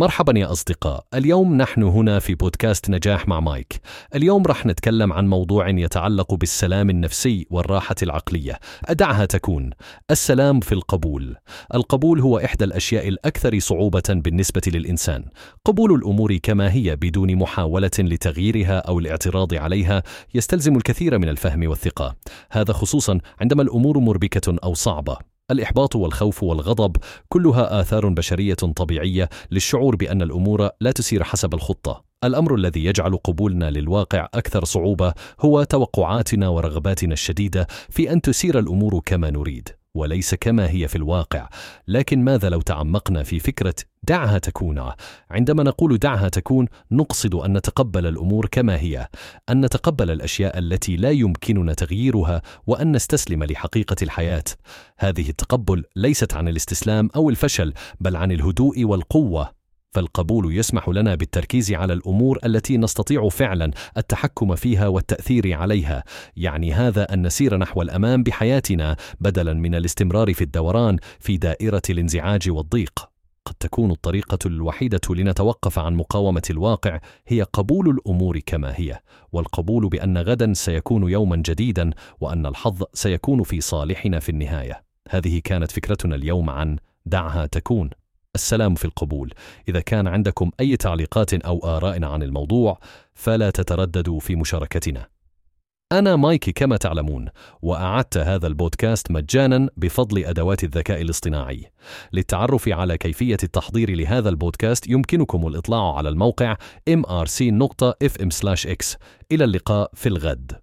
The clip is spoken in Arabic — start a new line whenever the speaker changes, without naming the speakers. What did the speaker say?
مرحبا يا أصدقاء. اليوم نحن هنا في بودكاست نجاح مع مايك. اليوم رح نتكلم عن موضوع يتعلق بالسلام النفسي والراحة العقلية. أدعها تكون السلام في القبول. القبول هو إحدى الأشياء الأكثر صعوبة بالنسبة للإنسان. قبول الأمور كما هي بدون محاولة لتغييرها أو الاعتراض عليها يستلزم الكثير من الفهم والثقة. هذا خصوصا عندما الأمور مربكة أو صعبة. الإحباط والخوف والغضب كلها آثار بشرية طبيعية للشعور بأن الأمور لا تسير حسب الخطة. الأمر الذي يجعل قبولنا للواقع أكثر صعوبة هو توقعاتنا ورغباتنا الشديدة في أن تسير الأمور كما نريد. وليس كما هي في الواقع. لكن ماذا لو تعمقنا في فكرة دعها تكون؟ عندما نقول دعها تكون نقصد أن نتقبل الأمور كما هي أن نتقبل الأشياء التي لا يمكننا تغييرها وأن نستسلم لحقيقة الحياة. هذه التقبل ليست عن الاستسلام أو الفشل بل عن الهدوء والقوة. فالقبول يسمح لنا بالتركيز على الأمور التي نستطيع فعلا التحكم فيها والتأثير عليها. يعني هذا أن نسير نحو الأمام بحياتنا بدلا من الاستمرار في الدوران في دائرة الانزعاج والضيق. قد تكون الطريقة الوحيدة لنتوقف عن مقاومة الواقع هي قبول الأمور كما هي والقبول بأن غدا سيكون يوما جديدا وأن الحظ سيكون في صالحنا في النهاية. هذه كانت فكرتنا اليوم عن دعها تكون. السلام في القبول. إذا كان عندكم أي تعليقات أو آراء عن الموضوع فلا تترددوا في مشاركتنا. أنا مايكي كما تعلمون وأعدت هذا البودكاست مجانا بفضل أدوات الذكاء الاصطناعي. للتعرف على كيفية التحضير لهذا البودكاست يمكنكم الإطلاع على الموقع mrc.fm/x إلى اللقاء في الغد.